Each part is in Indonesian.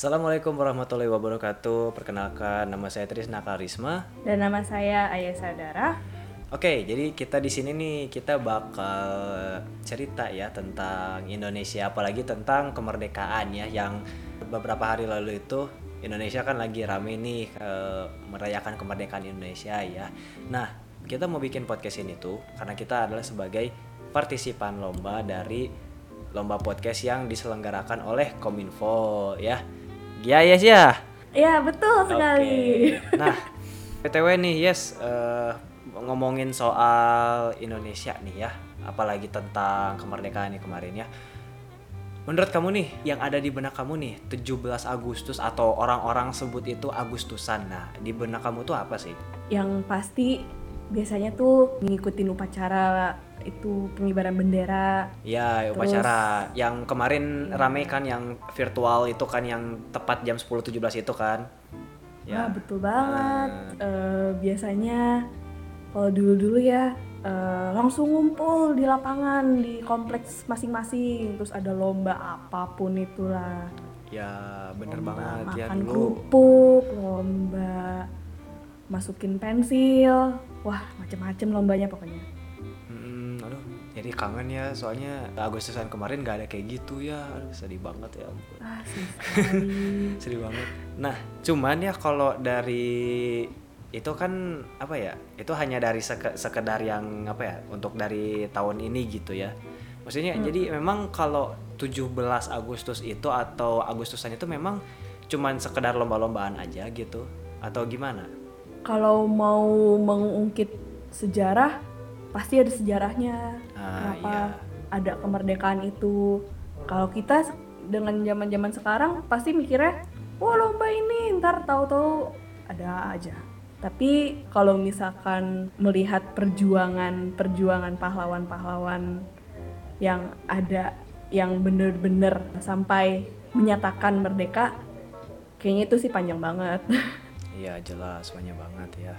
Assalamualaikum warahmatullahi wabarakatuh. Perkenalkan nama saya Trisna Karisma. Dan nama saya Ayah Sadara. Oke, jadi kita di sini nih kita bakal cerita ya tentang Indonesia, apalagi tentang kemerdekaan ya yang beberapa hari lalu itu Indonesia kan lagi rame nih eh, merayakan kemerdekaan Indonesia ya. Nah, kita mau bikin podcast ini tuh karena kita adalah sebagai partisipan lomba dari lomba podcast yang diselenggarakan oleh Kominfo ya. Ya, yes ya. Ya betul sekali. Nah, PTW nih, yes, eh, ngomongin soal Indonesia nih ya, apalagi tentang kemerdekaan nih kemarin ya. Menurut kamu nih, yang ada di benak kamu nih, 17 Agustus atau orang-orang sebut itu Agustusan. Nah, di benak kamu tuh apa sih? Yang pasti biasanya tuh ngikutin upacara itu pengibaran bendera. Ya, Terus- upacara yang kemarin rame kan yang virtual itu kan yang tepat jam 10.17 itu kan. Wah Ya. betul banget. Eh, biasanya kalau dulu-dulu ya eh, langsung ngumpul di lapangan di kompleks masing-masing. Terus ada lomba apa pun itulah. Ya, bener Lomba banget ya makan dulu. kerupuk, lomba masukin pensil. Wah macem-macem lombanya pokoknya. Hmm, aduh, jadi kangen ya soalnya Agustusan kemarin gak ada kayak gitu ya. Aduh, sedih banget ya ampun. Ah. Sedih banget. Nah, cuman ya kalau dari itu kan apa ya? Itu hanya dari seke- sekedar yang apa ya? Untuk dari tahun ini gitu ya. Maksudnya jadi memang kalau 17 Agustus itu atau Agustusan itu memang cuman sekedar lomba-lombaan aja gitu atau gimana? Kalau mau mengungkit sejarah, pasti ada sejarahnya. Ah, Kenapa iya. ada kemerdekaan itu? Kalau kita dengan zaman-zaman sekarang pasti mikirnya, wah lomba ini ntar tahu-tahu ada aja. Tapi kalau misalkan melihat perjuangan perjuangan pahlawan-pahlawan yang ada yang bener-bener sampai menyatakan merdeka, kayaknya itu sih panjang banget. Iya, jelas banyak banget ya.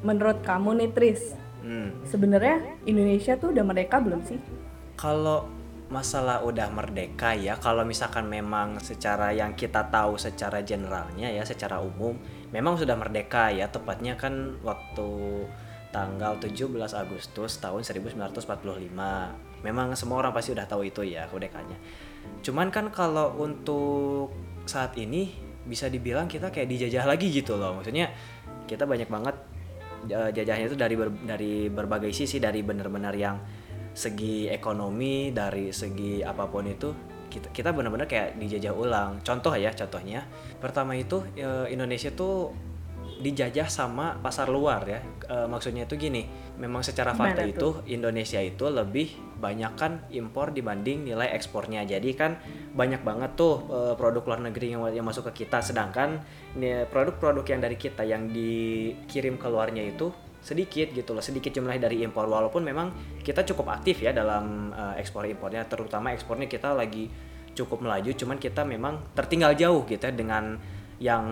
Menurut kamu nih Tris, Hmm. sebenarnya Indonesia tuh udah merdeka belum sih? Kalau masalah udah merdeka ya, kalau misalkan memang secara yang kita tahu secara generalnya ya, secara umum, memang sudah merdeka ya, tepatnya kan waktu tanggal 17 Agustus tahun 1945. Memang semua orang pasti udah tahu itu ya kemerdekaannya. Cuman kan kalau untuk saat ini bisa dibilang kita kayak dijajah lagi gitu loh. Maksudnya kita banyak banget eh, jajahnya itu dari ber- dari berbagai sisi dari benar-benar yang segi ekonomi dari segi apa pun itu kita kita benar-benar kayak dijajah ulang contoh ya contohnya pertama itu eh, Indonesia tuh dijajah sama pasar luar ya. Eh, maksudnya itu gini memang secara fakta itu Indonesia itu lebih banyak kan impor dibanding nilai ekspornya. Jadi kan banyak banget tuh eh, produk luar negeri yang, yang masuk ke kita. Sedangkan produk-produk yang dari kita yang dikirim ke luarnya itu sedikit gitu loh sedikit jumlah dari impor. Walaupun memang kita cukup aktif ya dalam eh, ekspor impornya terutama ekspornya kita lagi cukup melaju cuman kita memang tertinggal jauh gitu ya dengan yang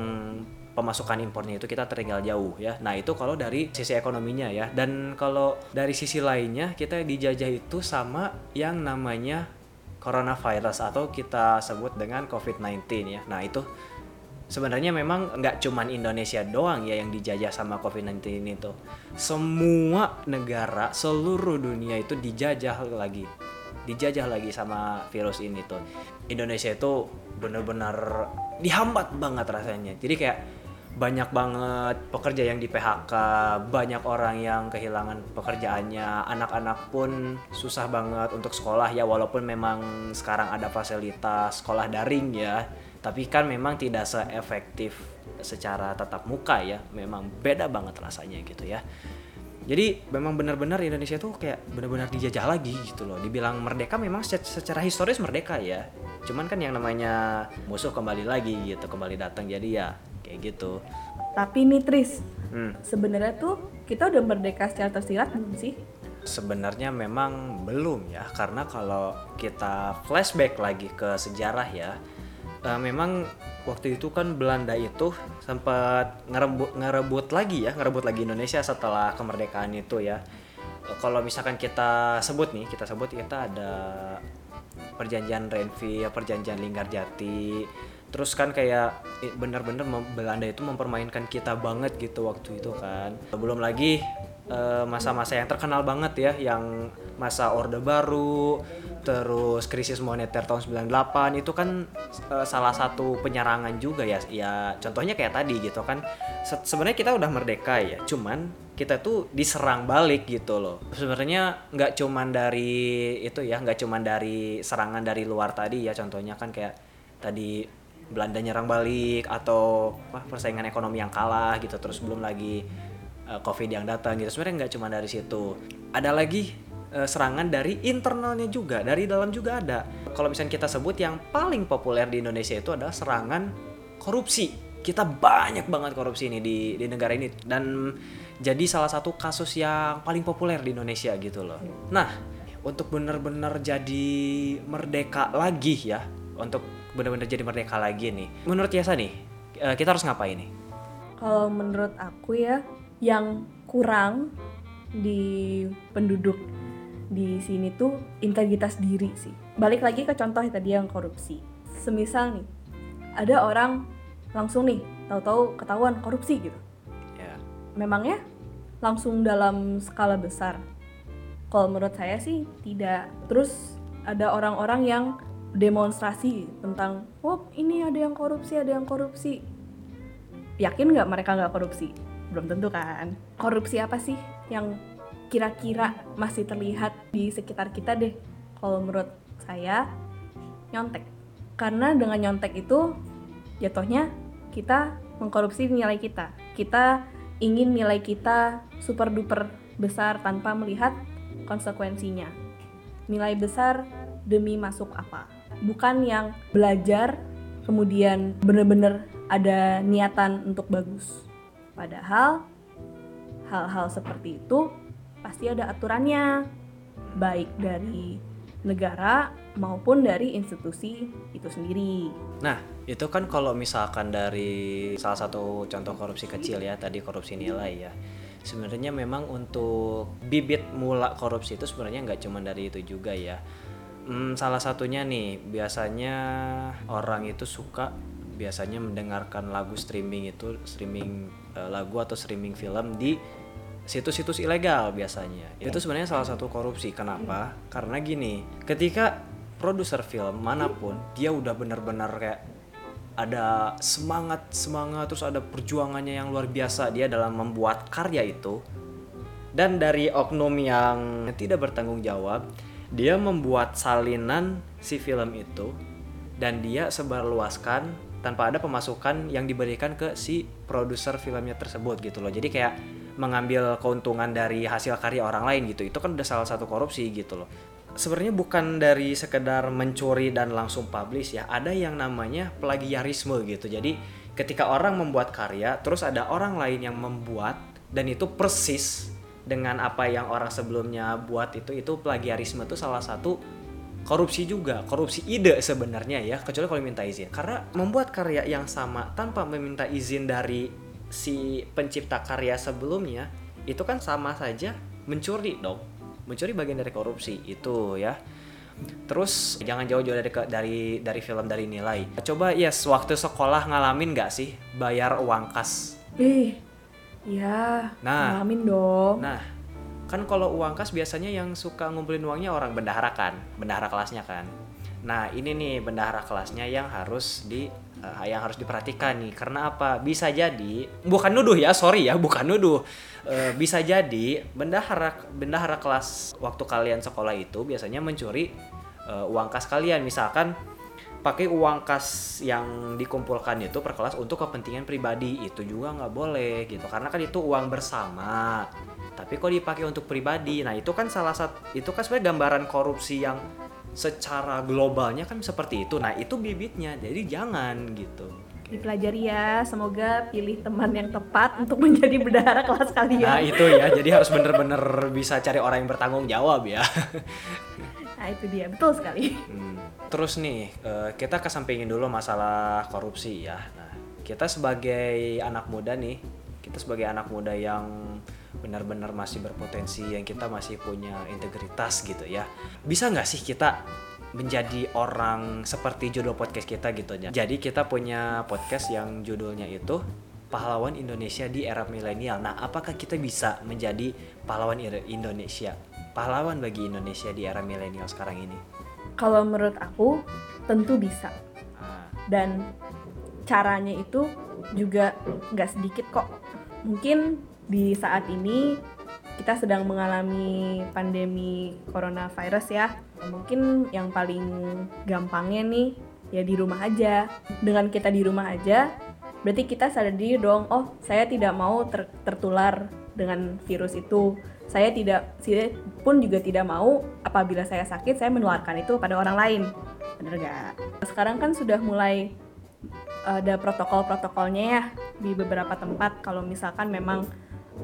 pemasukan impornya itu kita tertinggal jauh ya nah itu kalau dari sisi ekonominya ya dan kalau dari sisi lainnya kita dijajah itu sama yang namanya coronavirus atau kita sebut dengan COVID-19 ya nah itu sebenarnya memang nggak cuman Indonesia doang ya yang dijajah sama COVID-19 itu. Semua negara seluruh dunia itu dijajah lagi. Dijajah lagi sama virus ini tuh. Indonesia itu bener-bener dihambat banget rasanya. Jadi kayak banyak banget pekerja yang di PHK, banyak orang yang kehilangan pekerjaannya, anak-anak pun susah banget untuk sekolah ya walaupun memang sekarang ada fasilitas sekolah daring ya. Tapi kan memang tidak seefektif secara tatap muka ya. Memang beda banget rasanya gitu ya. Jadi memang benar-benar Indonesia tuh kayak benar-benar dijajah lagi gitu loh. Dibilang merdeka memang se- secara historis merdeka ya. Cuman kan yang namanya musuh kembali lagi gitu kembali datang. Jadi ya kayak gitu Tapi nih Tris, hmm. sebenarnya tuh kita udah merdeka secara tersirat belum sih? Sebenarnya memang belum ya, karena kalau kita flashback lagi ke sejarah ya, eh, memang waktu itu kan Belanda itu sempat ngerebut ngerebut lagi ya, ngerebut lagi Indonesia setelah kemerdekaan itu ya. Eh, Kalau misalkan kita sebut nih, kita sebut kita ada perjanjian Renville, perjanjian Linggarjati. Terus kan kayak i- bener-bener Belanda itu mempermainkan kita banget gitu waktu itu kan. Belum lagi eh, masa-masa yang terkenal banget ya yang masa Orde Baru terus krisis moneter tahun 98 itu kan eh, salah satu penyerangan juga ya ya contohnya kayak tadi gitu kan. Se- sebenarnya kita udah merdeka ya cuman kita tuh diserang balik gitu loh. Sebenarnya nggak cuman dari itu ya nggak cuman dari serangan dari luar tadi ya contohnya kan kayak tadi Belanda nyerang balik atau apa, persaingan ekonomi yang kalah gitu terus belum lagi eh, covid yang datang gitu. Sebenarnya nggak cuma dari situ. Ada lagi eh, serangan dari internalnya juga dari dalam juga ada. Kalau misalnya kita sebut yang paling populer di Indonesia itu adalah serangan korupsi. Kita banyak banget korupsi ini di di negara ini. Dan jadi salah satu kasus yang paling populer di Indonesia gitu loh. Nah untuk benar-benar jadi merdeka lagi ya untuk benar-benar jadi merdeka lagi nih menurut Yasa nih eh, kita harus ngapain nih Kalau menurut aku ya, yang kurang di penduduk di sini tuh integritas diri sih. Balik lagi ke contoh yang tadi yang korupsi. Semisal nih, ada orang langsung nih, tahu-tahu ketahuan korupsi gitu. ya Memangnya langsung dalam skala besar? Kalau menurut saya sih tidak. Terus ada orang-orang yang demonstrasi tentang, oh ini ada yang korupsi, ada yang korupsi. Yakin nggak mereka nggak korupsi? Belum tentu kan. Korupsi apa sih yang kira-kira masih terlihat di sekitar kita deh? Kalau menurut saya, nyontek. Karena dengan nyontek itu jatuhnya kita mengkorupsi nilai kita. Kita ingin nilai kita super duper besar tanpa melihat konsekuensinya. Nilai besar demi masuk apa? Bukan yang belajar kemudian bener-bener ada niatan untuk bagus. Padahal hal-hal seperti itu pasti ada aturannya, baik dari negara maupun dari institusi itu sendiri. Nah, itu kan kalau misalkan dari salah satu contoh korupsi kecil ya, tadi korupsi nilai ya. Sebenarnya memang untuk bibit mula korupsi itu sebenarnya nggak cuma dari itu juga ya. Hmm, salah satunya nih, biasanya orang itu suka biasanya mendengarkan lagu streaming itu streaming eh, lagu atau streaming film di situs-situs ilegal biasanya. Itu sebenarnya salah satu korupsi. Kenapa? Karena gini, ketika produser film mana pun dia udah benar-benar kayak ada semangat semangat terus ada perjuangannya yang luar biasa dia dalam membuat karya itu dan dari oknum yang tidak bertanggung jawab dia membuat salinan si film itu dan dia sebarluaskan tanpa ada pemasukan yang diberikan ke si produser filmnya tersebut gitu loh. Jadi kayak mengambil keuntungan dari hasil karya orang lain gitu. Itu kan udah salah satu korupsi gitu loh. Sebenarnya bukan dari sekedar mencuri dan langsung publish ya. Ada yang namanya plagiarisme gitu. Jadi ketika orang membuat karya terus ada orang lain yang membuat dan itu persis dengan apa yang orang sebelumnya buat itu itu plagiarisme itu salah satu korupsi juga korupsi ide sebenarnya ya kecuali kalau minta izin. Karena membuat karya yang sama tanpa meminta izin dari si pencipta karya sebelumnya itu kan sama saja mencuri dong. Mencuri bagian dari korupsi itu ya. Terus jangan jauh-jauh dari dari dari film dari nilai. Coba yes waktu sekolah ngalamin nggak sih bayar uang kas ya, Nah. ngalamin dong. Nah, kan kalau uang kas biasanya yang suka ngumpulin uangnya orang bendahara kan, bendahara kelasnya kan. Nah, ini nih bendahara kelasnya yang harus di eh, yang harus diperhatikan nih. Karena apa? Bisa jadi bukan nuduh ya, sorry ya, bukan nuduh. Eh, bisa jadi bendahara bendahara kelas waktu kalian sekolah itu biasanya mencuri eh, uang kas kalian. Misalkan pakai uang kas yang dikumpulkan itu per kelas untuk kepentingan pribadi itu juga nggak boleh gitu karena kan itu uang bersama tapi kok dipakai untuk pribadi nah itu kan salah satu itu kan sebenarnya gambaran korupsi yang secara globalnya kan seperti itu nah itu bibitnya jadi jangan gitu Dipelajari ya, semoga pilih teman yang tepat untuk menjadi bendahara kelas nah kalian. itu ya jadi harus bener-bener bisa cari orang yang bertanggung jawab ya Nah, itu dia, betul sekali. Hmm. Terus nih, eh, kita kesampingin dulu masalah korupsi ya. Nah, kita sebagai anak muda nih, kita sebagai anak muda yang benar-benar masih berpotensi, yang kita masih punya integritas gitu ya. Bisa nggak sih kita menjadi orang seperti judul podcast kita gitu ya. Jadi kita punya podcast yang judulnya itu pahlawan Indonesia di era milenial. Nah, apakah kita bisa menjadi pahlawan Indonesia? Pahlawan bagi Indonesia di era milenial sekarang ini. Kalau menurut aku tentu bisa. Ah, Dan caranya itu juga nggak sedikit kok. Mungkin di saat ini kita sedang mengalami pandemi coronavirus ya. Mungkin yang paling gampangnya nih ya di rumah aja. Dengan kita di rumah aja, berarti kita sadar diri dong, oh saya tidak mau ter- tertular dengan virus itu. Saya tidak, saya pun juga tidak mau apabila saya sakit, saya menularkan itu pada orang lain. Bener gak? Sekarang kan sudah mulai ada protokol-protokolnya ya di beberapa tempat kalau misalkan memang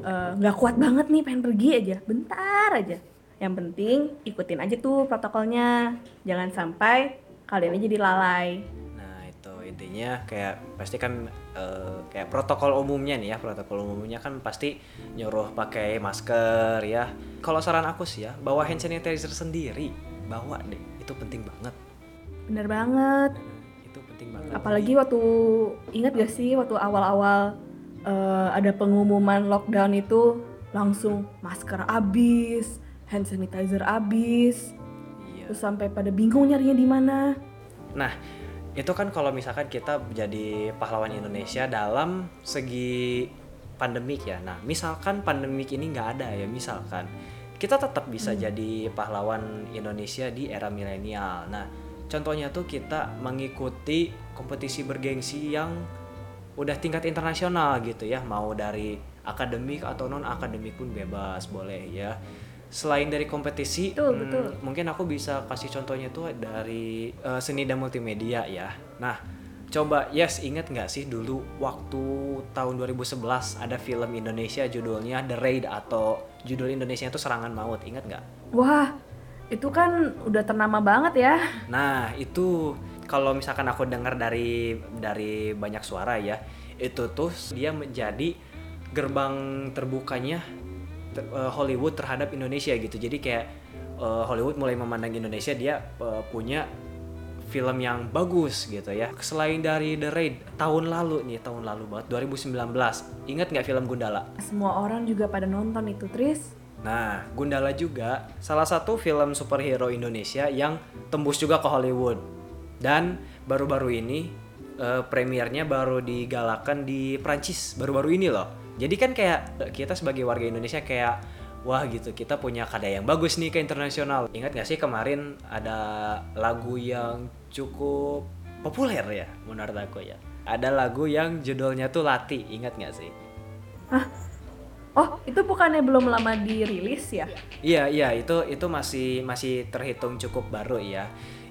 eh, nggak kuat banget nih pengen pergi aja bentar aja yang penting ikutin aja tuh protokolnya jangan sampai kalian aja jadi lalai Nah, itu intinya kayak pasti kan eh, kayak protokol umumnya nih ya, protokol umumnya kan pasti nyuruh pakai masker ya. Kalau saran aku sih ya, bawa hand sanitizer sendiri, bawa deh. Itu penting banget. bener banget Itu penting banget. apalagi waktu ingat gak sih waktu awal-awal eh, ada pengumuman lockdown itu langsung masker habis hand sanitizer habis Iya. terus sampai pada bingung nyarinya di mana Nah, itu kan kalau misalkan kita jadi pahlawan Indonesia dalam segi pandemik ya. Nah, misalkan pandemik ini nggak ada ya, misalkan kita tetap bisa jadi pahlawan Indonesia di era milenial. Nah, contohnya tuh kita mengikuti kompetisi bergengsi yang udah tingkat internasional gitu ya, mau dari akademik atau non akademik pun bebas boleh ya. Selain dari kompetisi, Betul, hmm, betul. mungkin aku bisa kasih contohnya tuh dari eh, seni dan multimedia ya. Nah, coba yes inget nggak sih dulu waktu tahun 2011 ada film Indonesia judulnya The Raid atau judul Indonesia itu Serangan Maut, inget nggak? wah itu kan udah ternama banget ya Nah, itu kalau misalkan aku dengar dari dari banyak suara ya, itu tuh dia menjadi gerbang terbukanya ter- eh, Hollywood terhadap Indonesia gitu. Jadi kayak eh, Hollywood mulai memandang Indonesia dia eh, punya film yang bagus gitu ya. Selain dari The Raid tahun lalu nih, tahun lalu banget 2019. Ingat nggak film Gundala? semua orang juga pada nonton itu Tris Nah, Gundala juga salah satu film superhero Indonesia yang tembus juga ke Hollywood. Dan baru-baru ini eh, premiernya baru digalakan di Prancis baru-baru ini loh. Jadi kan kayak eh, kita sebagai warga Indonesia kayak wah gitu kita punya karya yang bagus nih ke internasional. Ingat gak sih kemarin ada lagu yang cukup populer ya menurut aku ya. Ada lagu yang judulnya tuh Lati, ingat gak sih? oh itu bukannya belum lama dirilis ya Iya iya itu itu masih masih terhitung cukup baru ya.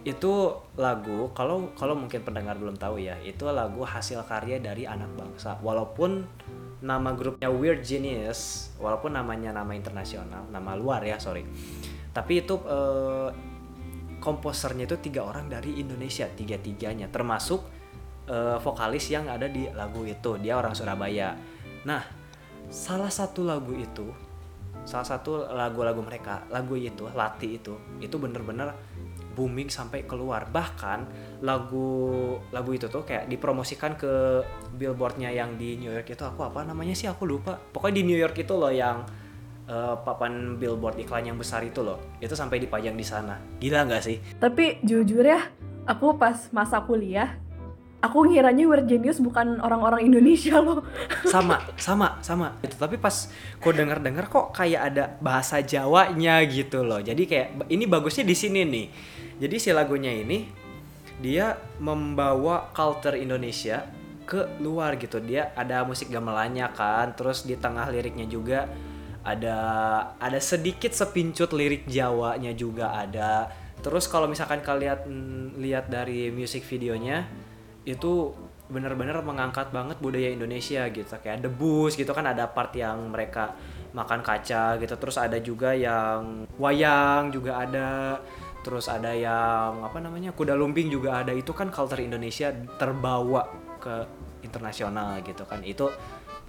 Itu lagu kalau kalau mungkin pendengar belum tahu ya itu lagu hasil karya dari anak bangsa. Walaupun nama grupnya Weird Genius, walaupun namanya nama internasional, nama luar ya sorry. Tapi itu eh, komposernya itu tiga orang dari Indonesia tiga tiganya termasuk eh, vokalis yang ada di lagu itu dia orang Surabaya. Nah salah satu lagu itu salah satu lagu-lagu mereka lagu itu Lati itu itu bener-bener booming sampai keluar. Bahkan lagu lagu itu tuh kayak dipromosikan ke billboardnya yang di New York itu aku apa namanya sih aku lupa. Pokoknya di New York itu loh yang eh, papan billboard iklan yang besar itu loh. Itu sampai dipajang di sana. Gila nggak sih? Tapi jujur ya aku pas masa kuliah aku ngiranya Weird Genius bukan orang-orang Indonesia loh. Sama sama sama. Itu tapi pas kok dengar dengar kok kayak ada bahasa Jawanya gitu loh. Jadi kayak ini bagusnya di sini nih jadi si lagunya ini dia membawa culture Indonesia ke luar gitu. Dia ada musik gamelannya kan terus di tengah liriknya juga ada ada sedikit sepincut lirik Jawanya juga ada. Terus kalau misalkan kalian lihat dari musik videonya itu bener-bener mengangkat banget budaya Indonesia gitu. Kayak debus gitu kan ada part yang mereka makan kaca gitu. Terus ada juga yang wayang juga ada terus ada yang apa namanya kuda lumping juga ada. Itu kan culture Indonesia terbawa ke internasional gitu kan. Itu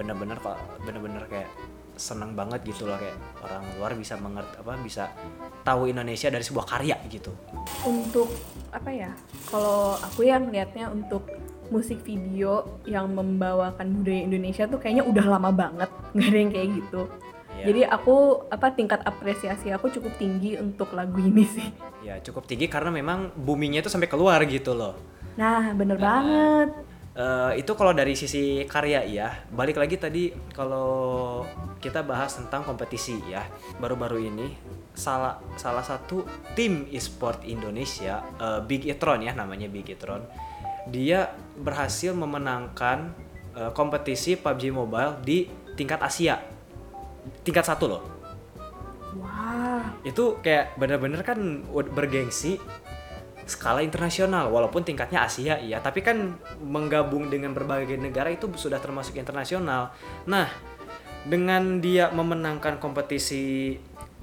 bener-bener kok bener-bener kayak seneng banget gitu loh. Kayak orang luar bisa mengerti apa bisa tahu Indonesia dari sebuah karya gitu. Untuk apa ya kalau aku yang lihatnya untuk musik video yang membawakan budaya Indonesia tuh kayaknya udah lama banget. Nggak ada yang kayak gitu Iya. jadi aku apa tingkat apresiasi aku cukup tinggi untuk lagu ini sih. Ya cukup tinggi karena memang boomingnya itu sampai keluar gitu loh. Nah bener banget. Eh, itu kalau dari sisi karya ya balik lagi tadi kalau kita bahas tentang kompetisi ya baru-baru ini salah salah satu tim e-sport Indonesia eh, Big Etron ya namanya Big Etron dia berhasil memenangkan eh, kompetisi PUBG Mobile di tingkat Asia tingkat satu loh. Wah. Itu kayak bener-bener kan bergengsi skala internasional walaupun tingkatnya Asia iya. Tapi kan menggabung dengan berbagai negara itu sudah termasuk internasional. Nah dengan dia memenangkan kompetisi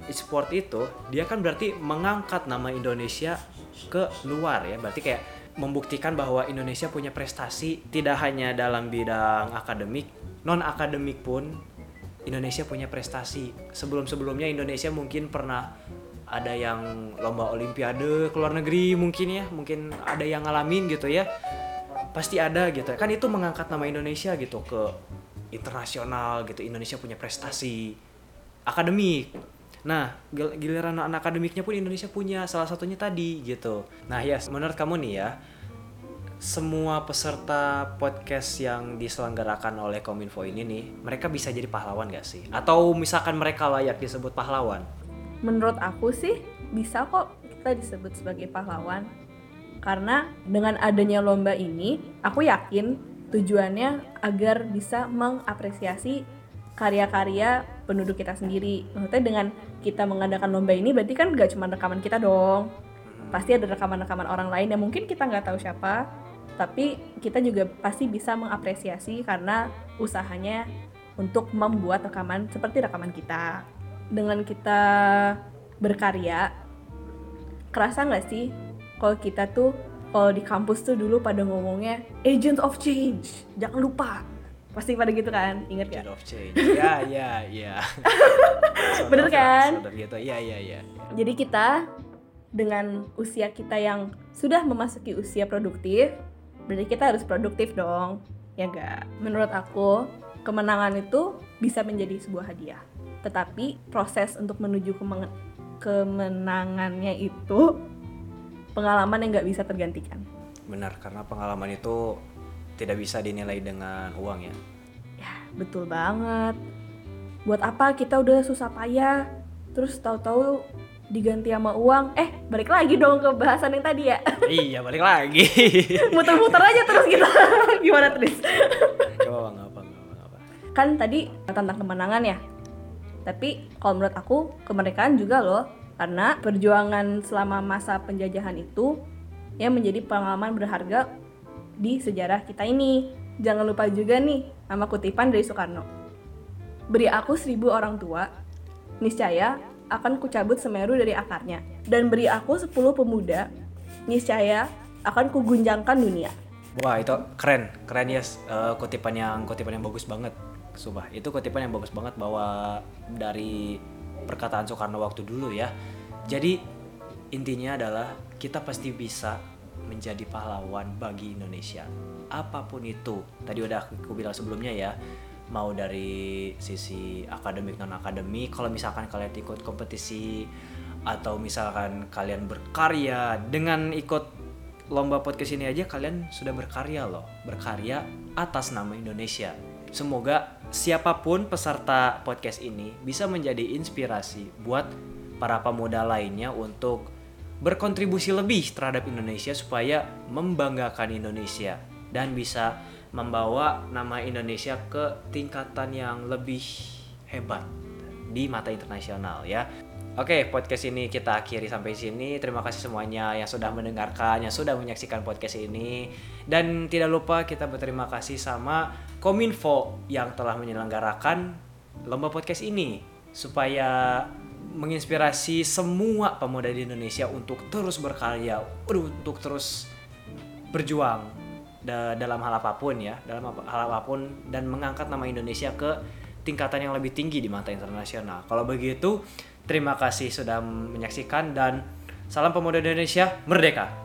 e-sport itu dia kan berarti mengangkat nama Indonesia ke luar ya. Berarti kayak membuktikan bahwa Indonesia punya prestasi tidak hanya dalam bidang akademik non akademik pun Indonesia punya prestasi. Sebelum-sebelumnya Indonesia mungkin pernah ada yang lomba olimpiade ke luar negeri mungkin ya mungkin ada yang ngalamin gitu ya. Pasti ada gitu. Kan itu mengangkat nama Indonesia gitu ke internasional gitu. Indonesia punya prestasi akademik. Nah gil- giliran anak akademiknya pun Indonesia punya salah satunya tadi gitu. Nah ya menurut kamu nih ya semua peserta podcast yang diselenggarakan oleh Kominfo ini nih mereka bisa jadi pahlawan gak sih? Atau misalkan mereka layak disebut pahlawan? Menurut aku sih bisa kok kita disebut sebagai pahlawan. Karena dengan adanya lomba ini aku yakin tujuannya agar bisa mengapresiasi karya-karya penduduk kita sendiri. Maksudnya dengan kita mengadakan lomba ini berarti kan gak cuma rekaman kita dong. Pasti ada rekaman-rekaman orang lain yang mungkin kita nggak tahu siapa tapi kita juga pasti bisa mengapresiasi karena usahanya untuk membuat rekaman seperti rekaman kita. Dengan kita berkarya kerasa nggak sih kalau kita tuh kalau di kampus tuh dulu pada ngomongnya agent of change. Jangan lupa. Pasti pada gitu kan? Inget Agent gak? of change. Ya ya ya. Bener kan? Gitu. Ya ya ya. Jadi kita dengan usia kita yang sudah memasuki usia produktif, berarti kita harus produktif dong. Ya enggak? Menurut aku, kemenangan itu bisa menjadi sebuah hadiah. Tetapi proses untuk menuju kemeng- kemenangannya itu pengalaman yang nggak bisa tergantikan. benar karena pengalaman itu tidak bisa dinilai dengan uang ya Ya, betul banget. Buat apa kita udah susah payah, terus tahu-tahu diganti sama uang, eh balik lagi dong ke bahasan yang tadi ya. iya balik lagi Muter-muter aja terus kita. Gimana Tris? coba nggak apa apa Kan tadi tentang kemenangan ya. Tapi kalau menurut aku kemerdekaan juga loh, karena perjuangan selama masa penjajahan itu yang menjadi pengalaman berharga di sejarah kita ini. Jangan lupa juga nih sama kutipan dari Soekarno. Beri aku seribu orang tua, niscaya akan kucabut Semeru dari akarnya. Dan beri aku sepuluh pemuda, niscaya akan kugunjangkan dunia. wah itu keren keren ya Eh, kutipan yang kutipan yang bagus banget Sumpah, itu kutipan yang bagus banget bahwa dari perkataan Soekarno waktu dulu ya. Jadi intinya adalah kita pasti bisa menjadi pahlawan bagi Indonesia. Apa pun itu. Tadi udah aku bilang sebelumnya ya. Mau dari sisi akademik non akademik, kalau misalkan kalian ikut kompetisi atau misalkan kalian berkarya dengan ikut lomba podcast ini aja kalian sudah berkarya loh, berkarya atas nama Indonesia. Semoga siapa pun peserta podcast ini bisa menjadi inspirasi buat para pemuda lainnya untuk berkontribusi lebih terhadap Indonesia supaya membanggakan Indonesia dan bisa membawa nama Indonesia ke tingkatan yang lebih hebat di mata internasional ya. Oke, podcast ini kita akhiri sampai sini. Terima kasih semuanya yang sudah mendengarkan, yang sudah menyaksikan podcast ini. Dan tidak lupa kita berterima kasih sama Kominfo yang telah menyelenggarakan lomba podcast ini supaya menginspirasi semua pemuda di Indonesia untuk terus berkarya, untuk terus berjuang da- dalam hal apa pun ya, dalam hal apa pun dan mengangkat nama Indonesia ke tingkatan yang lebih tinggi di mata internasional. Kalau begitu, terima kasih sudah menyaksikan dan salam pemuda Indonesia merdeka.